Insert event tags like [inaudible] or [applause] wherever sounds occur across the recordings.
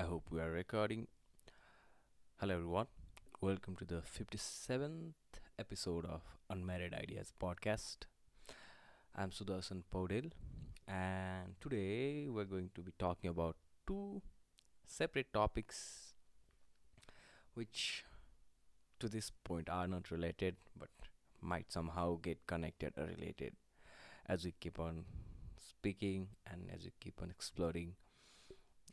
I hope we are recording. Hello, everyone. Welcome to the 57th episode of Unmarried Ideas podcast. I'm Sudarshan Paudel, and today we're going to be talking about two separate topics which to this point are not related but might somehow get connected or related as we keep on speaking and as we keep on exploring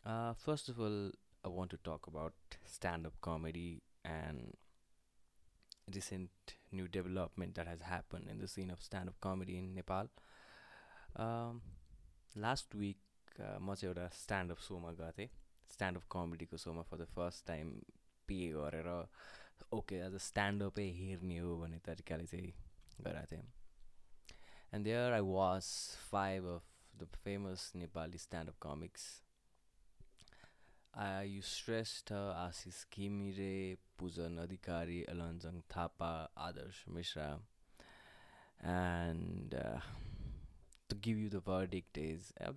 uh, first of all, I want to talk about stand up comedy and recent new development that has happened in the scene of stand up comedy in Nepal. Um, last week म चाहिँ एउटा stand-up सोमा गएको थिएँ stand-up कमेडीको सोमा for the first time pay गरेर okay as a स्ट्यान्डअपै हेर्ने हो भन्ने तरिकाले चाहिँ गएको थिएँ and there I was five of the famous Nepali standup comics युश्रेष्ठ Ashish Ghimire Pujan Adhikari अलन्जङ Thapa Adarsh Mishra uh, to give you the verdict is uh,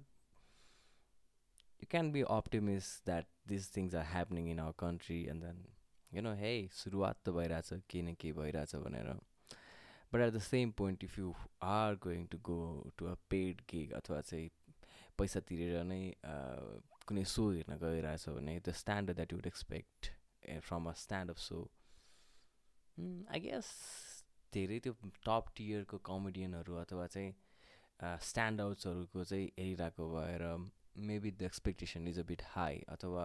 you can be optimist that these things are happening in our country and then you know hey सुरुवात त भइरहेछ केही न केही भइरहेछ भनेर but at the same point if you are going to go to a paid gig अथवा चाहिँ पैसा तिरेर नै कुनै सो हेर्न गइरहेछ भने the standard that you'd expect from a standup show I guess धेरै त्यो टप टियरको कमेडियनहरू अथवा चाहिँ स्ट्यान्ड आउट्सहरूको चाहिँ हेरिरहेको भएर maybe the expectation is a bit high अथवा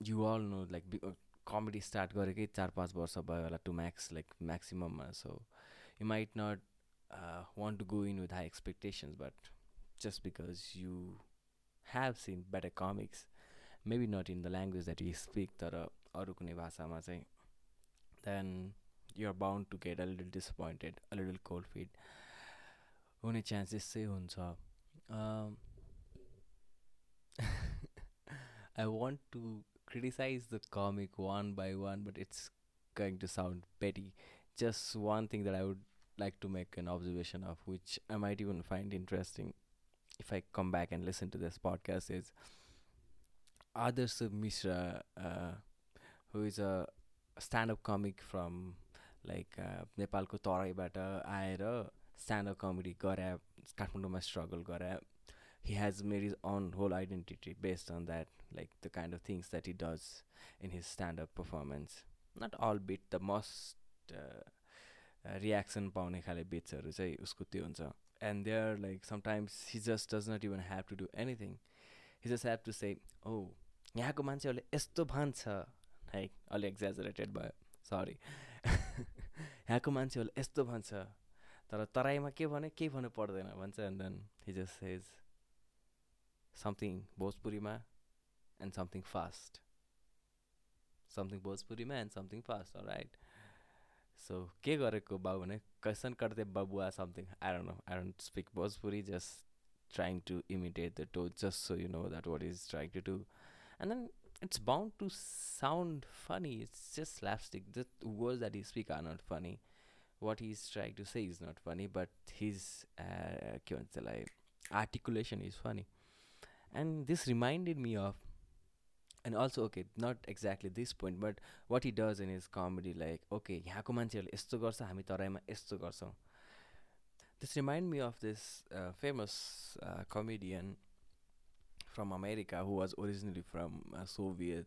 you all know like comedy start गरेकै चार पाँच वर्ष भयो होला to max like म्याक्सिमममा so you might not want to go in with high expectations but just because you Have seen better comics maybe not in the language that you speak तर अरू कुनै भाषामा चाहिँ then you're bound to get a little disappointed a little cold feel हुने chances चाहिँ हुन्छ I want to criticize the comic one by one, but it's going to sound petty. Just one thing that I would like to make an observation of, which I might even find interesting If I come back and listen to this podcast, is Adarsh Mishra, uh, who is a stand-up comic from like नेपालको तराईबाट आएर stand-up comedy गरे काठमाडौँमा struggle गरे he has made his own whole identity based on that like the kind of things that he does in his stand-up performance not all bit the most uh, reaction पाउने खाले बिट्सहरू चाहिँ उसको त्यो हुन्छ। And there like sometimes he just does not even have to do anything. He just have to say oh यहाँको मान्छेहरूले यस्तो भन्छ। है अलि एक्जाजरेटेड भयो। सरी [laughs] यहाँको मान्छेहरूले यस्तो भन्छ। तर तराईमा के भने केही भन्नु पर्दैन भन्छ। And then he just says something भोजपुरीमा and something fast something भोजपुरीमा and something fast right so के गरेको बाउ भने कैसन करते बबुआ something I don't know I don't speak Bhojpuri just trying to imitate the tone just so you know that what he's trying to do and then it's bound to sound funny it's just slapstick the words that he speak are not funny what he's trying to say is not funny but his uh, like articulation is funny and this reminded me of and also okay not exactly this point but what he does in his comedy like okay यहाँको मान्छेहरूले यस्तो गर्छ हामी तराईमा यस्तो गर्छौँ this remind me of this uh, famous uh, comedian from America who was originally from uh, Soviet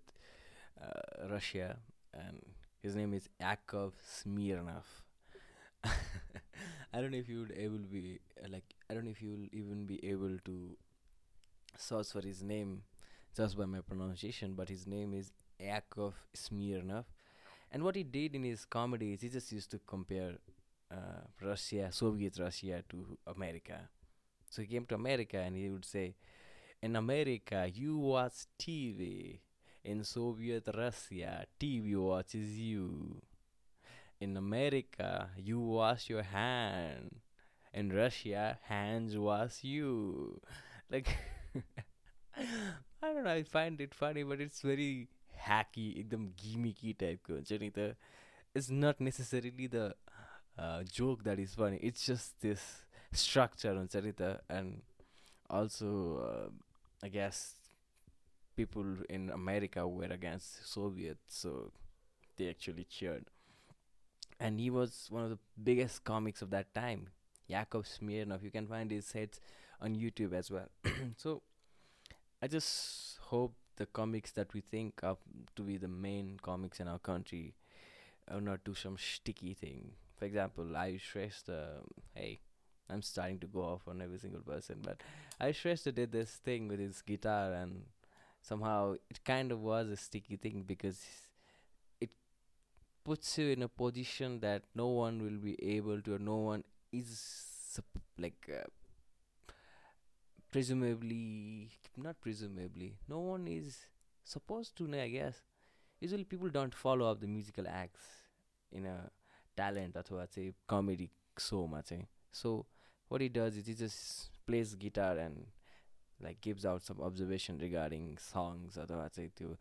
Russia and his name is Yakov Smirnov I don't know if you would able be like I don't know if you will even be able to search for his name just by my pronunciation but his name is Yakov Smirnov and what he did in his comedy is he just used to compare uh, Russia, Soviet Russia to America. So he came to America and he would say, In America, you watch TV. In Soviet Russia, TV watches you. In America, you wash your hand. In Russia, hands wash you. [laughs] Like, [laughs] I don't know, I find it funny, but it's very hacky, एकदम gimmicky टाइपको हुन्छ नि त it's not necessarily the joke that is funny it's just this structure हुन्छ नि त and also uh, I guess people in America were against Soviets, so they actually cheered. And he was one of the biggest comics of that time. Yakov Smirnov. You can find his hits on YouTube as well. [clears throat] so I just hope the comics that we think of to be the main comics in our country are not do some sticky thing. For example, I stressed, uh, hey, I'm starting to go off on every single person, but I stressed did this thing with his guitar, and somehow it kind of was a sticky thing because it puts you in a position that no one will be able to, or no one is like uh, presumably not presumably no one is supposed to know i guess usually people don't follow up the musical acts in a talent अथवा चाहिँ comedy सोमा चाहिँ so what he does is he just plays guitar and like gives out some observation regarding songs अथवा चाहिँ त्यो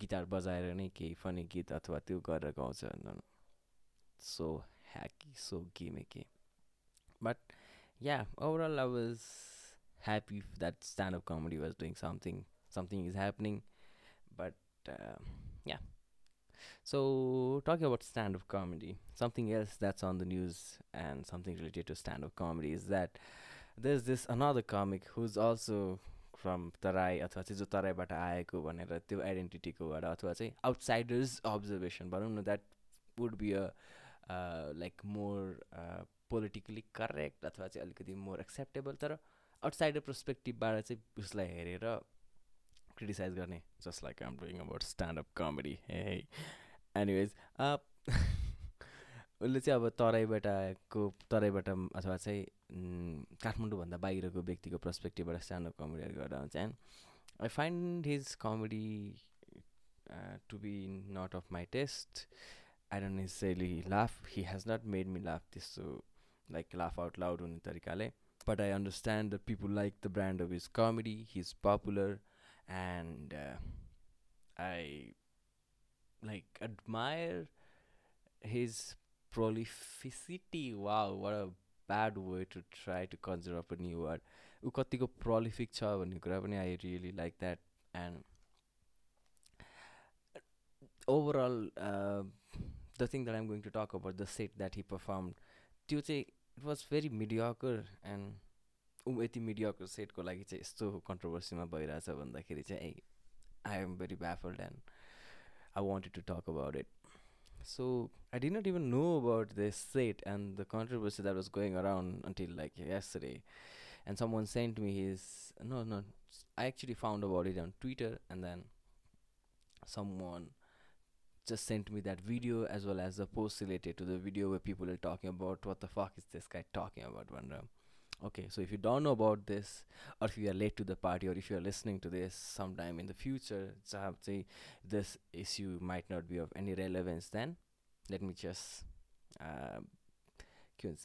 guitar बजाएर नै केही फनी गीत अथवा त्यो गरेर गाउँछ so hacky so gimmicky but yeah overall i was happy that stand-up comedy was doing something something is happening but uh, yeah so talking about stand-up comedy something else that's on the news and something related to stand-up comedy is that there's this another comic who's also from Terai अथवा चाहिँ जो तराईबाट आएको भनेर त्यो आइडेन्टिटीकोबाट अथवा चाहिँ outsiders observation भनौँ न that would be a like more politically correct अथवा चाहिँ अलिकति मोर एक्सेप्टेबल तर आउटसाइडर पर्सपेक्टिभबाट चाहिँ उसलाई हेरेर क्रिटिसाइज गर्ने just like I'm doing about standup comedy hey anyways उसले चाहिँ अब तराईबाट आएको तराईबाट अथवा चाहिँ काठमाडौँभन्दा बाहिरको व्यक्तिको पर्सपेक्टिभबाट स्ट्यान्डअप कमेडीहरू गरेर हुन्छ and I find his comedy to be not of my taste I don't necessary laugh he has not made me laugh त्यस्तो लाइक लाफ आउट लाउड हुने तरिकाले। but I understand that people like the brand of his comedy. He's popular, and uh, I like admire his prolificity. Wow, what a bad way to try to conjure up a new word. ऊ कतिको prolific छ भन्ने कुरा पनि I really like that and overall the thing that I'm going to talk about the set that he perform त्यो चाहिँ it was very mediocre and ऊ यति मिडियाकर सेटको लागि चाहिँ यस्तो कन्ट्रोभर्सीमा भइरहेछ भन्दाखेरि चाहिँ I am very baffled and I wanted to talk about it so I did not even know about this set and the controversy that was going around until like yesterday. And someone sent me his no no I actually found about it on Twitter and then someone just sent me that video as well as the post related to the video where people are talking about what the fuck is this guy talking about Vandra. Okay, so if you don't know about this, or if you are late to the party, or if you are listening to this sometime in the future, this issue might not be of any relevance, then let me just uh,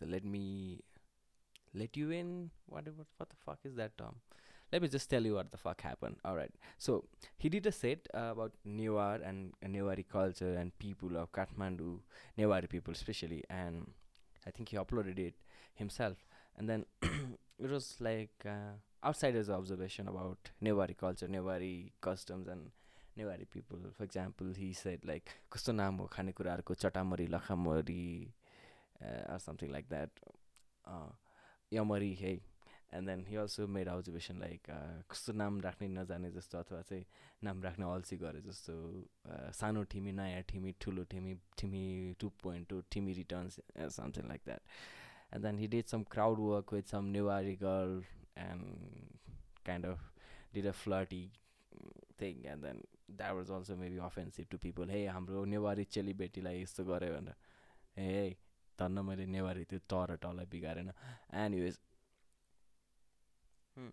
let me let you in. What what what the fuck is that term? Let me just tell you what the fuck happened. All right. So he did a set uh, about Newar and uh, Newari culture and people of Kathmandu, Newari people especially, and I think he uploaded it himself. And then it was like uh, outsider's observation about Newari culture, Newari customs, and Newari people. For example, he said like कस्तो नाम हो खानेकुराहरूको chatamari lakhamari like that. Uh, yamari hey and then he also made observation like कस्तो नाम राख्ने नजाने जस्तो अथवा चाहिँ नाम राख्ने अल्छी गरे जस्तो सानो ठिमी नयाँ ठिमी ठुलो Thimi Thimi two point two Thimi returns something like that and then he did some crowd work with some Newari girl and kind of did a flirty thing and then that was also maybe offensive to people hey हाम्रो नेवारी चेलीबेटीलाई यस्तो गऱ्यो भनेर ए धन्न मैले नेवारी त्यो तर टलाई बिगारेन. And use Hmm.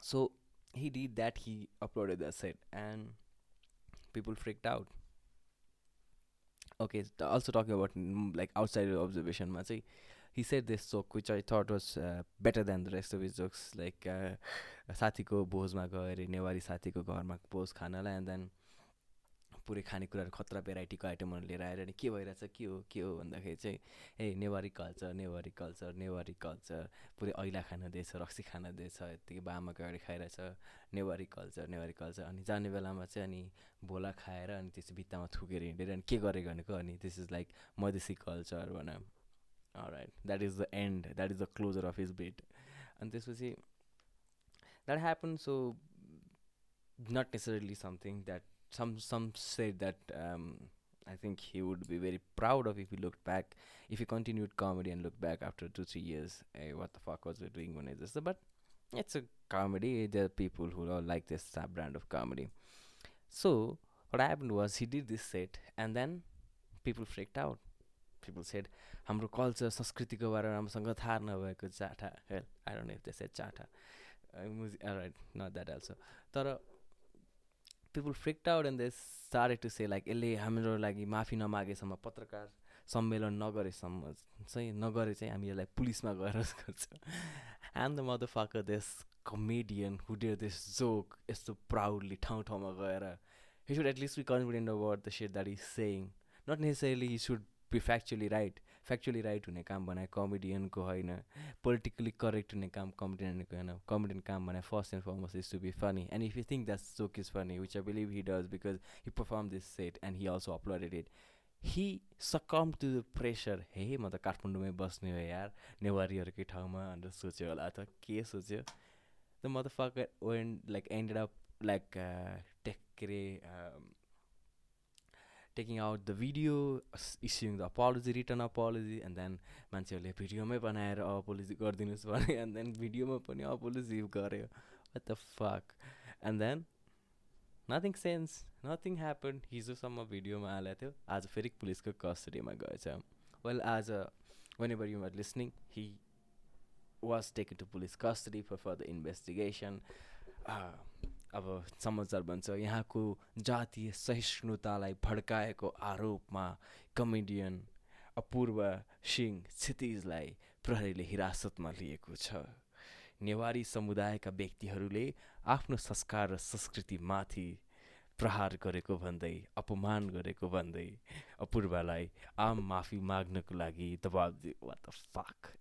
So he did that. He uploaded the set, and people freaked out. Okay, also talking about mm, like outside observation, Matsi, he said this joke which I thought was uh, better than the rest of his jokes. Like uh, साथीको भोजमा गएर नेवारी साथीको घरमा भोज खानलाई and then पुरै खानेकुराहरू खतरा भेराइटीको आइटमहरू लिएर आएर नि के भइरहेछ के हो के हो भन्दाखेरि चाहिँ ए Newari culture Newari culture Newari culture पुरै ऐला खान दिएछ रक्सी खान दिएछ यत्तिकै बामाको अगाडि खाइरहेछ नेवारी कल्चर नेवारी कल्चर। अनि जाने बेलामा चाहिँ अनि भोला खाएर अनि त्यसपछि भित्तामा थुकेर हिँडेर अनि के गरेको भनेको अनि this is like Madhesi culture भन। Right that is the and that is the closure of his bit अनि त्यसपछि that happen so not necessarily something that some some said that um, I think he would be very proud of if he looked back, if he continued comedy and looked back after two three years. Hey, what the fuck was we doing when I this? But it's a comedy. There are people who don't like this brand of comedy. So what happened was he did this set, and then people freaked out. People said, हाम्रो culture संस्कृतिको बारेमा राम्रोसँग थाहा चाटा hell I don't know if they said चाटा right not that also तर people freaked out and they started to say like यसले हाम्रो लागि माफी नमागेसम्म पत्रकार सम्मेलन नगरेसम्म चाहिँ नगरे चाहिँ हामी यसलाई पुलिसमा गएर [laughs] गर्छ। And the mother fucker this comedian who dare this joke यस्तो प्राउडली ठाउँ ठाउँमा गएर he should at least be confident about the set that is saying not necessarily he should be factually right factually right हुने काम भने कमेडियनको होइन politically correct हुने काम कमेडियनको होइन कमेडियन काम भने first and foremost is to be funny and if you think that's joke is funny which I believe he does because he perform this set and he also uploaded it he succumb to the pressure hey म त काठमाडौँमै बस्ने हो यार नेवारीहरूकै ठाउँमा भनेर सोच्यो होला त। के सोच्यो? त म त fuck when like ended up like take taking out the video, issuing the apology, written apology, and then मान्छेहरूले भिडियोमै बनाएर अपोलोजी गरिदिनुहोस् भने एन्ड देन भिडियोमा पनि अपोलोजी गऱ्यो what the fuck and then nothing sense nothing happen हिजोसम्म भिडियोमा हालेको थियो आज फेरि पुलिसको कस्टडीमा गएछ वेल आज whenever you are listening he was taken to police custody for for the investigation अब समाचार भन्छ यहाँको जातीय सहिष्णुतालाई भड्काएको आरोपमा कमेडियन अपूर्व सिंह क्षितिजलाई प्रहरीले हिरासतमा लिएको छ। नेवारी समुदायका व्यक्तिहरूले आफ्नो संस्कार र संस्कृतिमाथि प्रहार गरेको भन्दै अपमान गरेको भन्दै अपूर्वलाई आम माफी माग्नको लागि दबाब दियो। What the fuck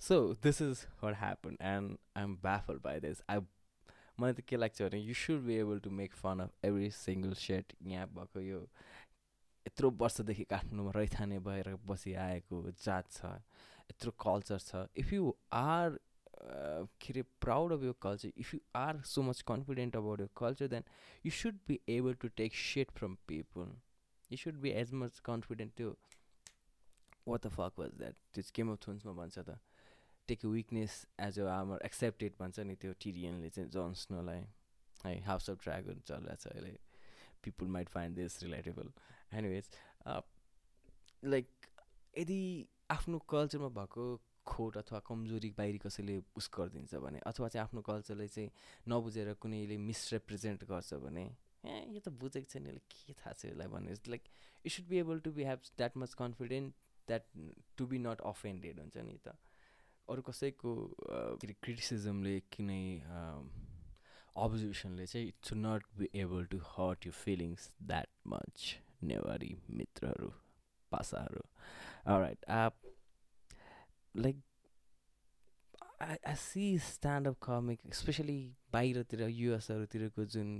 So this is what happened, and I'm baffled by this. I मलाई त के लाग्छ भने you should be able to make fun of every single set यहाँ भएको यो यत्रो वर्षदेखि काठमाडौँमा रैथाने भएर बसिआएको जात छ यत्रो कल्चर छ. इफ यु आर के अरे proud of your culture if you are so much confident about your culture then you should be able to take set from people you should be as much confident त्यो what the fuck was that त्यो game of थोन्समा भन्छ त। Take weakness as a armour accepted भन्छ नि त्यो टिरियनले चाहिँ जन स्नोलाई है हाउस अफ ड्रागन चलिरहेको छ अहिले। People might find this relatable anyways like यदि आफ्नो कल्चरमा भएको खोट अथवा कमजोरी बाहिरी कसैले उस गरिदिन्छ भने अथवा चाहिँ आफ्नो कल्चरलाई चाहिँ नबुझेर कुनैले मिसरिप्रेजेन्ट गर्छ भने ए यो त बुझेको छैन यसले के थाहा छ यसलाई भने like you should be able to be have that much confident that to be not offended हुन्छ नि त। अरू कसैको क्रिटिसिजमले किनै अब्जर्भेसनले चाहिँ it's not be able to hurt you feelings that much Newari मित्रहरू पासाहरू। Right like I see standup comic specially बाहिरतिर युएसहरूतिरको जुन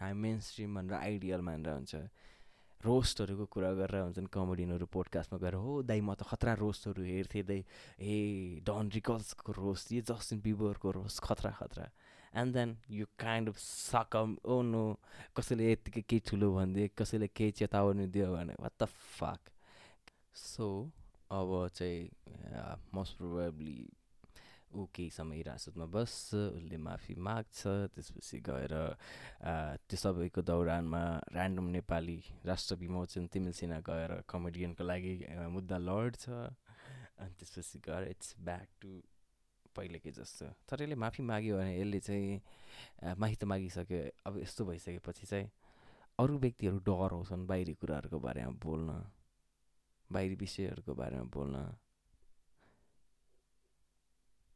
हामी मेन स्ट्रिम भनेर आइडियल मानेर हुन्छ। रोस्टहरूको कुरा गरेर हुन्छन् कमेडियनहरू पोडकास्टमा गएर हो दाइ म त खतरा रोस्टहरू हेर्थेँ दाइ। ए डन रिकल्सको रोस्ट यो जस्टिन बिबरको रोस्ट खतरा खतरा। And then you kind of succumb oh no कसैले यत्तिकै केही ठुलो भनिदियो कसैले केही चेतावनी दियो भने वाट द फाक सो अब चाहिँ मोस्ट प्रोभाब्ली ऊ केही समय हिरासतमा बस्छ उसले माफी माग्छ त्यसपछि गएर त्यो सबैको दौरानमा ऱ्यान्डम नेपाली राष्ट्र विमोचन तिमिल सिन्हा गएर कमेडियनको लागि मुद्दा लड्छ। अनि त्यसपछि गएर इट्स ब्याक टु पहिलेकै जस्तो। तर यसले माफी माग्यो भने यसले चाहिँ माफी त मागिसक्यो। अब यस्तो भइसकेपछि चाहिँ अरू व्यक्तिहरू डराउँछन् बाहिरी कुराहरूको बारेमा बोल्न। बाहिरी विषयहरूको बारेमा बोल्न।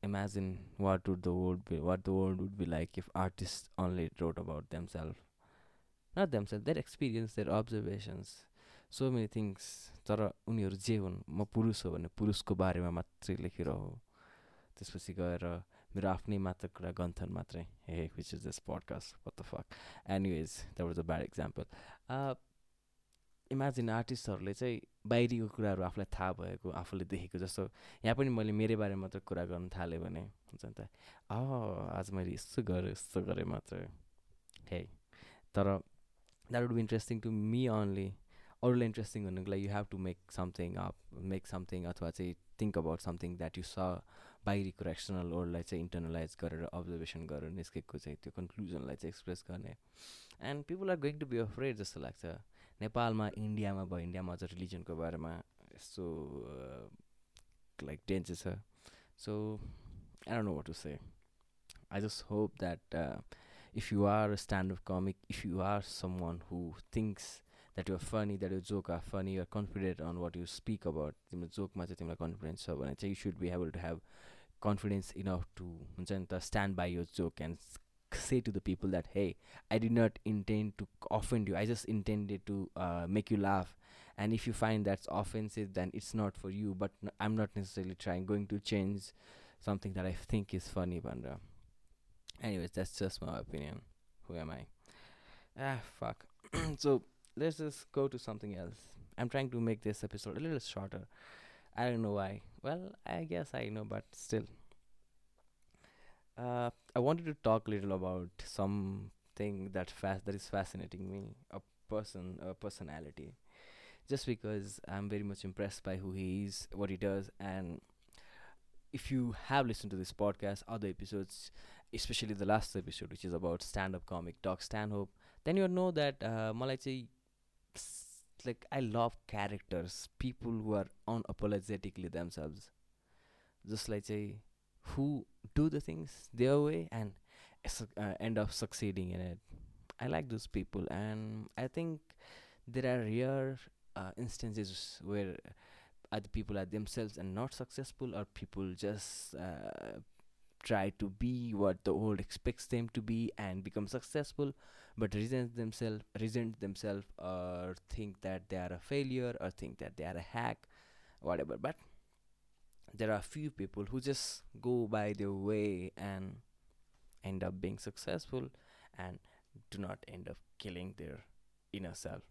Imagine what would the world be what the world would be like if artists only wrote about themselves not themselves their experience their observations so many things तर उनीहरू जे हुन् म पुरुष हो भने पुरुषको बारेमा मात्रै लेखिरह त्यसपछि गएर मेरो आफ्नै मात्र कुरा गन्थन मात्रै hey which is this podcast what the fuck anyways that was a bad example imagine आर्टिस्टहरूले चाहिँ बाहिरीको कुराहरू आफूलाई थाहा भएको आफूले देखेको जस्तो यहाँ पनि मैले मेरो बारेमा मात्र कुरा गर्न थालेँ भने हुन्छ नि त। आज मैले यस्तो गरेँ यस्तो गरेँ मात्रै। हे। तर that would be interesting to me only अरूलाई इन्ट्रेस्टिङ हुनुको लागि you have to make something up make something अथवा चाहिँ think about something that you saw बाहिरी कुरा एक्सटर्नल वर्ल्डलाई चाहिँ इन्टर्नलाइज गरेर अब्जर्भेसन गरेर निस्केको चाहिँ त्यो कन्क्लुजनलाई चाहिँ एक्सप्रेस गर्ने। And people are going to be afraid जस्तो लाग्छ। नेपालमा इन्डियामा भयो। इन्डियामा अझ रिलिजनको बारेमा यस्तो लाइक डेन्जर छ। So I know what to say I just hope that if you are standup comic if you are someone who thinks that you're funny that you joke are funny you're confident on what you speak about तिम्रो जोकमा चाहिँ तिमीलाई confidence छ भने चाहिँ you should be able to have confidence enough to हुन्छ नि त stand by your joke and say to the people that hey i did not intend to offend you. I just intended to uh, make you laugh. And if you find that's offensive then it's not for you but n- i'm not necessarily trying going to change something that i think is funny banda anyways that's just my opinion. Who am i? Ah fuck. [clears throat] So let's just go to something else. I'm trying to make this episode a little shorter. I don't know why. Well i guess i know but still uh, I wanted to talk a little about something that fas- that is fascinating me, a person, a personality, just because I'm very much impressed by who he is, what he does, and if you have listened to this podcast, other episodes, especially the last episode, which is about stand-up comic Doc Stanhope, then you know that uh, मलाई चाहिँ s- like I love characters, people who are unapologetically themselves, just like say who do the things their way and uh, end up succeeding in it. I like those people, and I think there are rare uh, instances where other people are themselves and not successful, or people just uh, try to be what the world expects them to be and become successful, but resent themselves, resent themselves, or think that they are a failure, or think that they are a hack, whatever. But there are few people who just go by their way and end up being successful and do not end up killing their inner self.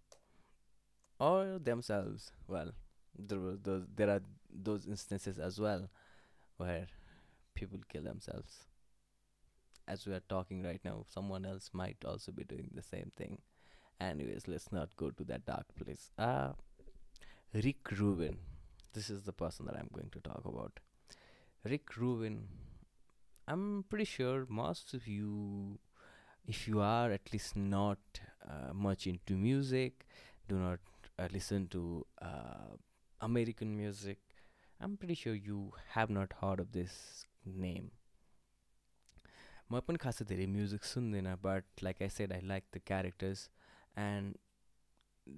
Or themselves. Well there were those there are those instances as well where people kill themselves. As we are talking right now someone else might also be doing the same thing. Anyways let's not go to that dark place. Uh rick rubin this is the person that I'm going to talk about. Rick Rubin. I'm pretty sure most of you, if you are at least not uh, much into music, do not uh, listen to uh, American music, I'm pretty sure you have not heard of this name. म पनि खासै धेरै music सुन्दिनँ but like I said I like the characters and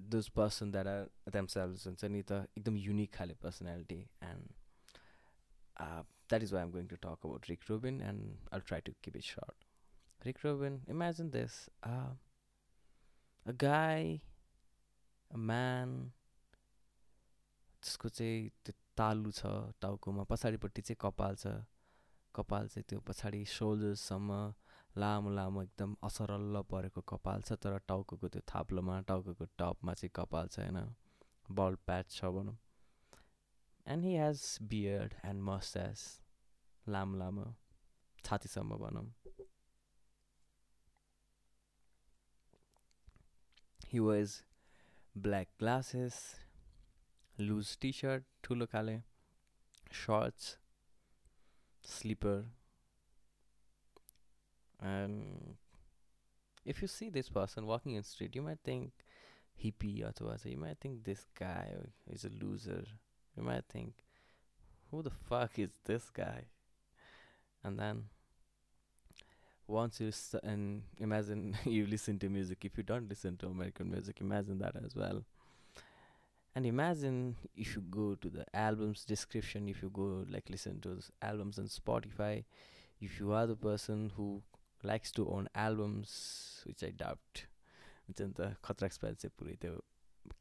those person that are हुन्छ नि त एकदम unique खाले personality and that is why am going to talk about Rick Rubin and I try to keep it short Rick Rubin imagine this a guy a man त्यसको चाहिँ त्यो तालु छ टाउकोमा पछाडिपट्टि चाहिँ कपाल छ कपाल चाहिँ त्यो पछाडि सोल्जर्ससम्म लामो लामो एकदम असरल्ल परेको कपाल छ तर टाउको त्यो थाप्लोमा टाउको टपमा चाहिँ कपाल छैन। बल प्याच छ भनौँ। And he has beard and moustache लामो लामो छातीसम्म भनौँ। He was black glasses loose T shirt ठुलो खाले shorts slipper and if you see this person walking in street you might think hippie or you might think this guy is a loser. You might think who the fuck is this guy? And then once you st- and imagine [laughs] you listen to music. If you don't listen to american music imagine that as well. And imagine if you go to the albums description if you go like listen to albums on spotify if you are the person who likes to own albums, which I doubt, हुन्छ नि त खतरा expire चाहिँ पुरै त्यो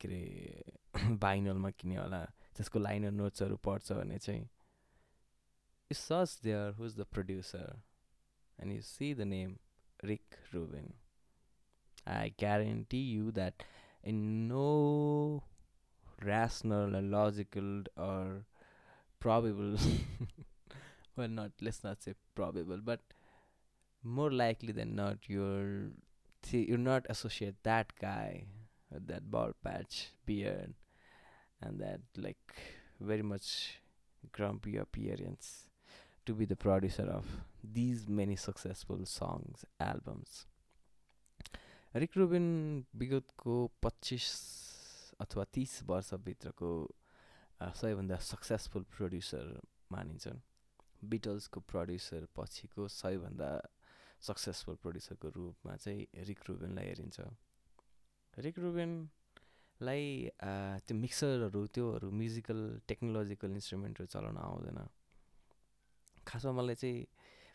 के अरे बाइनलमा किन्यो होला त्यसको लाइनर नोट्सहरू पढ्छ भने चाहिँ you search there who's the producer and you see the name Rick Rubin I guarantee you that in no rational or logical or probable [laughs] well not let's not say probable but more likely than not you're see, you're not associate that guy with that bald patch beard and that like very much grumpy appearance to be the producer of these many successful songs albums Rick Rubin विगतको पच्चिस अथवा तिस वर्षभित्रको सबैभन्दा successful producer मानिन्छन् बिटल्सको producer पछिको सबैभन्दा सक्सेसफुल प्रड्युसरको रूपमा चाहिँ रिक रुबिनलाई हेरिन्छ। रिक रुबिनलाई त्यो मिक्सरहरू त्योहरू म्युजिकल टेक्नोलोजिकल इन्स्ट्रुमेन्टहरू चलाउन आउँदैन। खासमा मलाई चाहिँ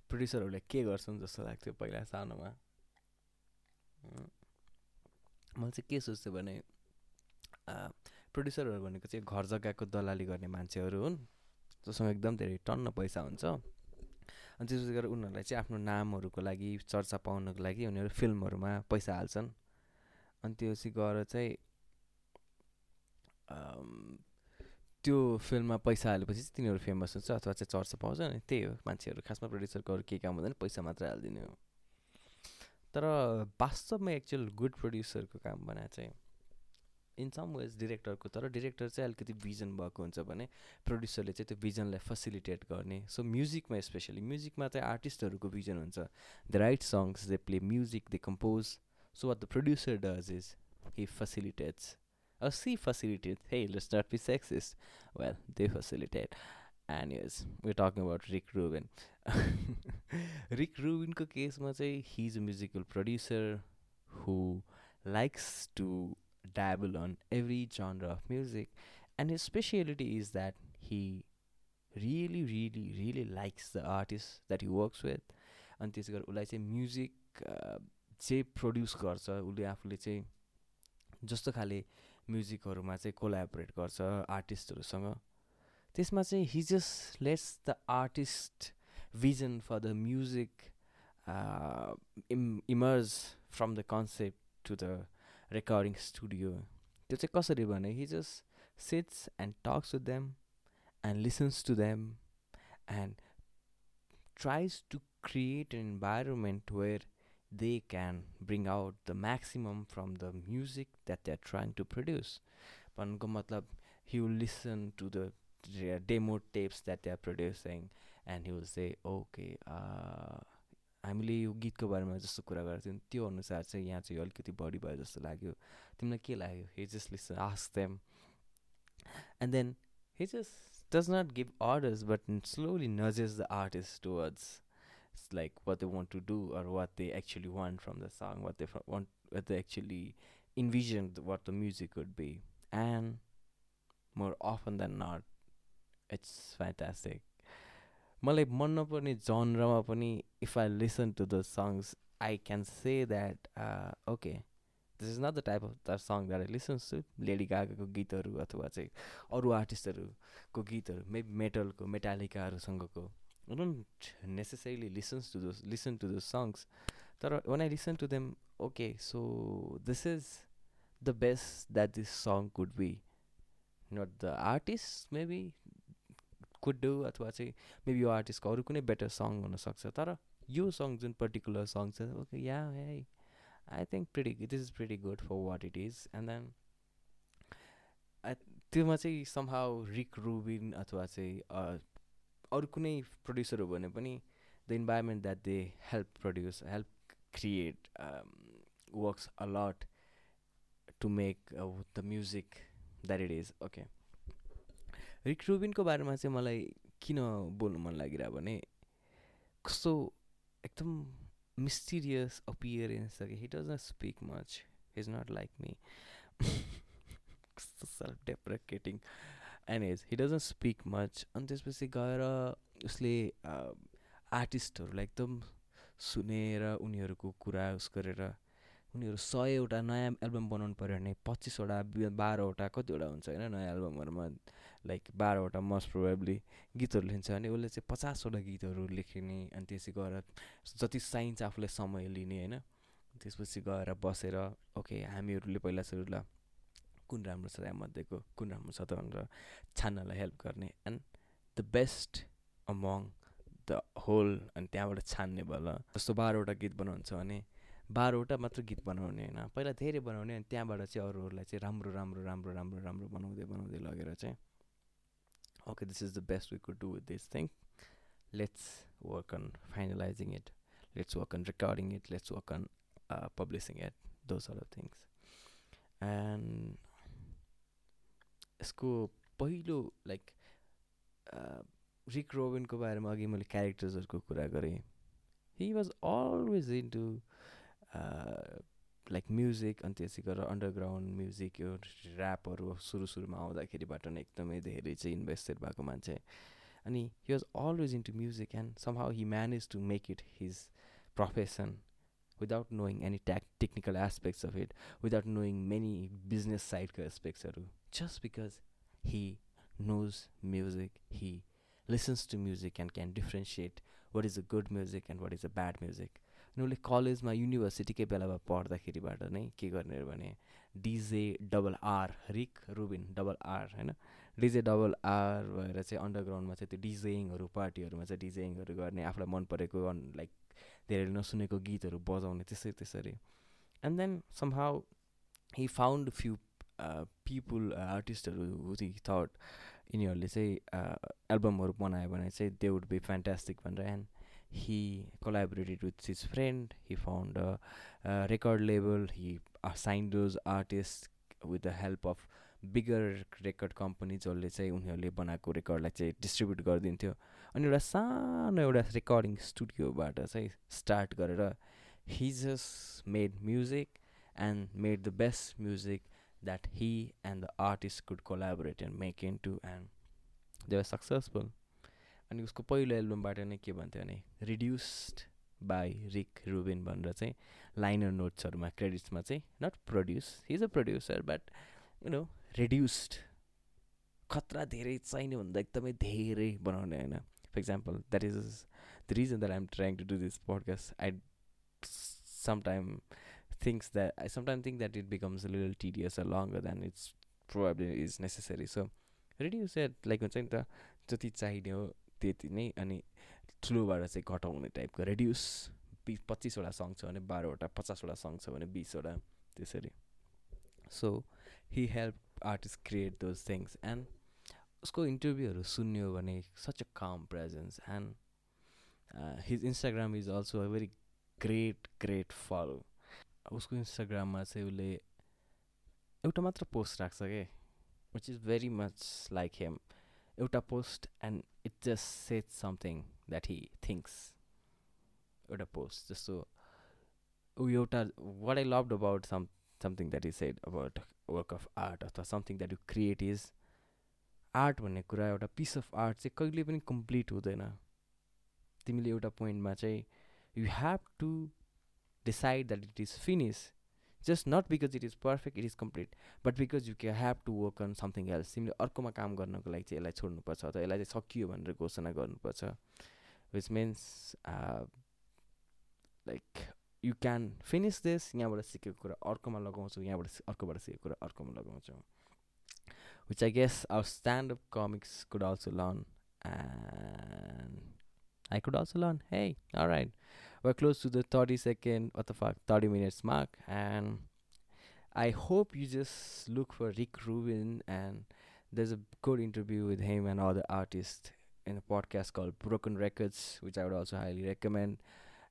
प्रड्युसरहरूले के गर्छन् जस्तो लाग्थ्यो पहिला सानोमा। मैले चाहिँ के सोच्थेँ भने प्रड्युसरहरू भनेको चाहिँ घर जग्गाको दलाली गर्ने मान्छेहरू हुन् जससँग एकदम धेरै टन्न पैसा हुन्छ। अनि त्यसपछि गएर उनीहरूलाई चाहिँ आफ्नो नामहरूको लागि चर्चा पाउनको लागि उनीहरू फिल्महरूमा पैसा हाल्छन्। अनि त्यो गएर चाहिँ त्यो फिल्ममा पैसा हालेपछि चाहिँ तिनीहरू फेमस हुन्छ अथवा चाहिँ चर्चा पाउँछ अनि त्यही हो। मान्छेहरू खासमा प्रड्युसरको अरू केही काम हुँदैन पैसा मात्रै हालिदिने हो। तर वास्तवमा एक्चुअल गुड प्रड्युसरको काम भने चाहिँ इन सम वेज डिरेक्टरको तर डिरेक्टर चाहिँ अलिकति भिजन भएको हुन्छ भने प्रड्युसरले चाहिँ त्यो भिजनलाई फेसिलिटेट गर्ने. सो म्युजिकमा स्पेसली म्युजिकमा चाहिँ आर्टिस्टहरूको भिजन हुन्छ. They write songs they play music they compose so what the producer does is he facilitates uh she facilitate hey let's not be sexist well they facilitate and yes way talking about Rick Rubin Rick रुबिनको केसमा चाहिँ he is a musical producer who likes to dabble on every genre of music and his speciality is that he really really really likes the artist that he works with अनि त्यसो गरेर उसलाई चाहिँ music चाहिँ produce गर्छ उसले आफूले चाहिँ जस्तो खाले म्युजिकहरूमा चाहिँ कोलाबोरेट गर्छ आर्टिस्टहरूसँग त्यसमा चाहिँ he just lets the artist for the music uh, Im- emerge from the concept to the recording studio त्यो चाहिँ कसरी भने he just sits and talks with them and listens to them and tries to create an environment where they can bring out the maximum from the music that they're trying to produce. भन्नुको मतलब he will listen to the demo tapes that they're producing and he will say okay हामीले यो गीतको बारेमा जस्तो कुरा गरेको थियौँ त्यो अनुसार चाहिँ यहाँ चाहिँ अलिकति बढी भयो जस्तो लाग्यो। तिमीलाई के लाग्यो? हिजले आस्थेम and then his does not give orders but slowly nudges the artist towards like what they want to do or what they actually want from the song what they from want what the actually envision what the music would be and more often than not it's fantastic मलाई मन नपर्ने जनरमा पनि if I listen to the songs I can say that okay this is not the type of the song that I listens to Lady गागाको गीतहरू अथवा चाहिँ अरू आर्टिस्टहरूको गीतहरू मेबी मेटलको मेटालिकाहरूसँगको don't necessarily listens to those listen to those songs तर when I listen to them okay so this is the best that this song could be not the artist maybe could do अथवा चाहिँ maybe यो आर्टिस्टको अरू कुनै better song हुनसक्छ। तर यो song जुन पर्टिकुलर सङ छ ओके या है I think pretty this is pretty good for what it is and then त्योमा चाहिँ समहाउ रिक रुबिन अथवा चाहिँ अरू कुनै प्रड्युसर हो भने पनि the environment that they help produce help create works a lot to make the music that it is okay Rick रुबिनको बारेमा चाहिँ मलाई किन बोल्नु मन लागिरह भने कस्तो एकदम मिस्टिरियस अपियरेन्स छ कि। He does not speak much is not like me कस्तो self deprecating is he doesn't speak much अनि त्यसपछि गएर उसले आर्टिस्टहरूलाई एकदम सुनेर उनीहरूको कुरा उस गरेर उनीहरू सयवटा नयाँ एल्बम बनाउनु पऱ्यो भने पच्चिसवटा बाह्रवटा कतिवटा हुन्छ होइन नयाँ एल्बमहरूमा लाइक बाह्रवटा मोस्ट प्रोबेबली गीतहरू लिन्छ भने उसले चाहिँ पचासवटा गीतहरू लेख्ने अनि त्यसै गएर जति चाहिन्छ आफूलाई समय लिने होइन त्यसपछि गएर बसेर ओके हामीहरूले पहिला सुरु ल कुन राम्रो छ मध्येको कुन राम्रो छ त भनेर छान्नलाई हेल्प गर्ने and the best among the whole अनि त्यहाँबाट छान्ने भल। जस्तो बाह्रवटा गीत बनाउँछ भने बाह्रवटा मात्र गीत बनाउने होइन पहिला धेरै बनाउने अनि त्यहाँबाट चाहिँ अरूहरूलाई चाहिँ राम्रो राम्रो राम्रो राम्रो राम्रो बनाउँदै बनाउँदै लगेर चाहिँ okay this is the best we could do with this thing let's work on finalising it let's work on recording it let's work on publishing it those are things and यसको पहिलो लाइक रिक रोबिनको बारेमा अघि मैले क्यारेक्टर्सहरूको कुरा गरेँ. He was always into like music अनि त्यसै गरेर अन्डरग्राउन्ड म्युजिक यो ऱ्यापहरू सुरु सुरुमा आउँदाखेरिबाट नै एकदमै धेरै चाहिँ इन्भेस्टेड भएको मान्छे। अनि he was always into music and somehow he manage to make it his profession without knowing any tech technical aspects of it without knowing many business साइडको एस्पेक्ट्सहरू just because he knows music he listens to music and can differentiate what is a good music and what is a bad music. उसले कलेजमा युनिभर्सिटीकै बेलामा पढ्दाखेरिबाट नै के गर्ने भने DJ double R Rick Rubin double R होइन? डिजे डबल आर भएर चाहिँ अन्डरग्राउन्डमा चाहिँ त्यो डिजेइङहरू पार्टीहरूमा चाहिँ डिजेइङहरू गर्ने आफूलाई मन परेको लाइक धेरैले नसुनेको गीतहरू बजाउने त्यसै त्यसरी। And then some how he found few people आर्टिस्टहरू he thought यिनीहरूले चाहिँ एल्बमहरू बनायो भने चाहिँ दे वुड बी फ्यान्टास्टिक भनेर। And he collaborated with his friend. He found a, a record label. He assigned those artists with the help of bigger record company जसले चाहिँ उनीहरूले बनाएको रेकर्डलाई चाहिँ डिस्ट्रिब्युट गरिदिन्थ्यो। अनि एउटा सानो एउटा रेकर्डिङ स्टुडियोबाट चाहिँ स्टार्ट गरेर he made music and made the best music that he and the artist could collaborate and make into and they are successful अनि उसको पहिलो एल्बमबाट नै के भन्थ्यो भने रिड्युस्ड बाई रिक रुबिन भनेर चाहिँ लाइनर नोट्सहरूमा क्रेडिट्समा चाहिँ not produce his a producer but you know reduced खतरा धेरै चाहिने भन्दा एकदमै धेरै बनाउने होइन। For example that is the reason that I'm trying to do this podcast I sometime thinks that I sometime think that it becomes little tedious a longer than it's probably is necessary so reduce at like हुन्छ नि त जति चाहिने हो त्यति नै अनि ठुलोबाट चाहिँ घटाउने टाइपको रेड्युस बिस पच्चिसवटा सङ छ भने बाह्रवटा पचासवटा सङ छ भने बिसवटा त्यसरी। So he help artist create those things and उसको इन्टरभ्यूहरू सुन्यो भने सच अ काम presence and his Instagram is also a very great great follow उसको इन्स्टाग्राममा चाहिँ उसले एउटा मात्र पोस्ट राख्छ क्या which is very much like Hem एउटा post and it just set something that he thinks एउटा पोस्ट जस्तो ऊ एउटा what I loved about some something that is said about work of art अथवा something that you create is art भन्ने कुरा एउटा piece of art चाहिँ कहिले पनि कम्प्लिट हुँदैन। तिमीले एउटा पोइन्टमा चाहिँ you have to decide that it is finish just not because it is perfect it is complete but because you can have to work on something else तिमीले अर्कोमा काम गर्नको लागि चाहिँ यसलाई छोड्नुपर्छ अथवा यसलाई चाहिँ सकियो भनेर घोषणा गर्नुपर्छ। Which means like you can finish this यहाँबाट सिकेको कुरा अर्कोमा लगाउँछौ यहाँबाट अर्कोबाट सिकेको कुरा अर्कोमा लगाउँछौ। Which I guess our stand up comics could also learn and I could also learn. Hey, all right, we're close to the 30 second, what the fuck, 30 minutes mark, and I hope you just look for Rick Rubin, and there's a good interview with him and other artists in a podcast called Broken Records, which I would also highly recommend.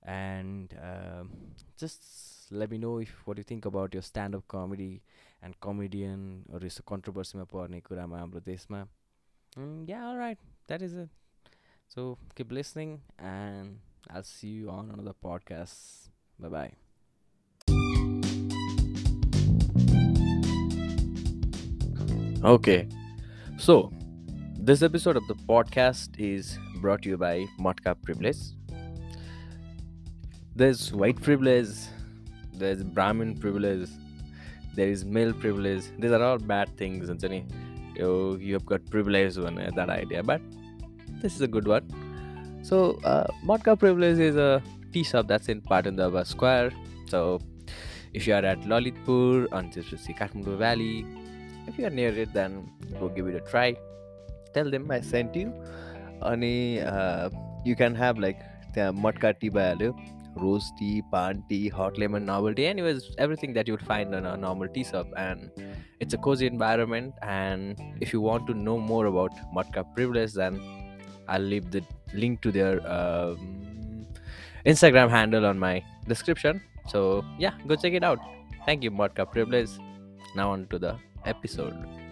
And um, just let me know if what you think about your stand-up comedy and comedian or is a controversy ma पर्ने कुरामा हाम्रो देशमा yeah all right that is it so keep listening and I'll see you on another podcast. Bye bye. Okay, so this episode of the podcast is brought to you by Motka Privilege. There's white privilege, there's Brahmin privilege, there is male privilege. These are all bad things, and you you have got privilege one that idea, but this is a good one. So, uh, Motka privilege is a tea shop that's in Patandava Square. So, if you are at Lalitpur on Tirupati Kathmandu Valley, if you are near it, then go give it a try. Tell them I sent you. अनि you can have like त्यहाँ मटका T भइहाल्यो rose tea, pan tea, hot lemon, novel tea. Anyways, everything that you would find in a normal tea shop, and it's a cozy environment. And if you want to know more about Matka Privilege, then I'll leave the link to their um, Instagram handle on my description. So yeah, go check it out. Thank you, Matka Privilege. Now on to the episode.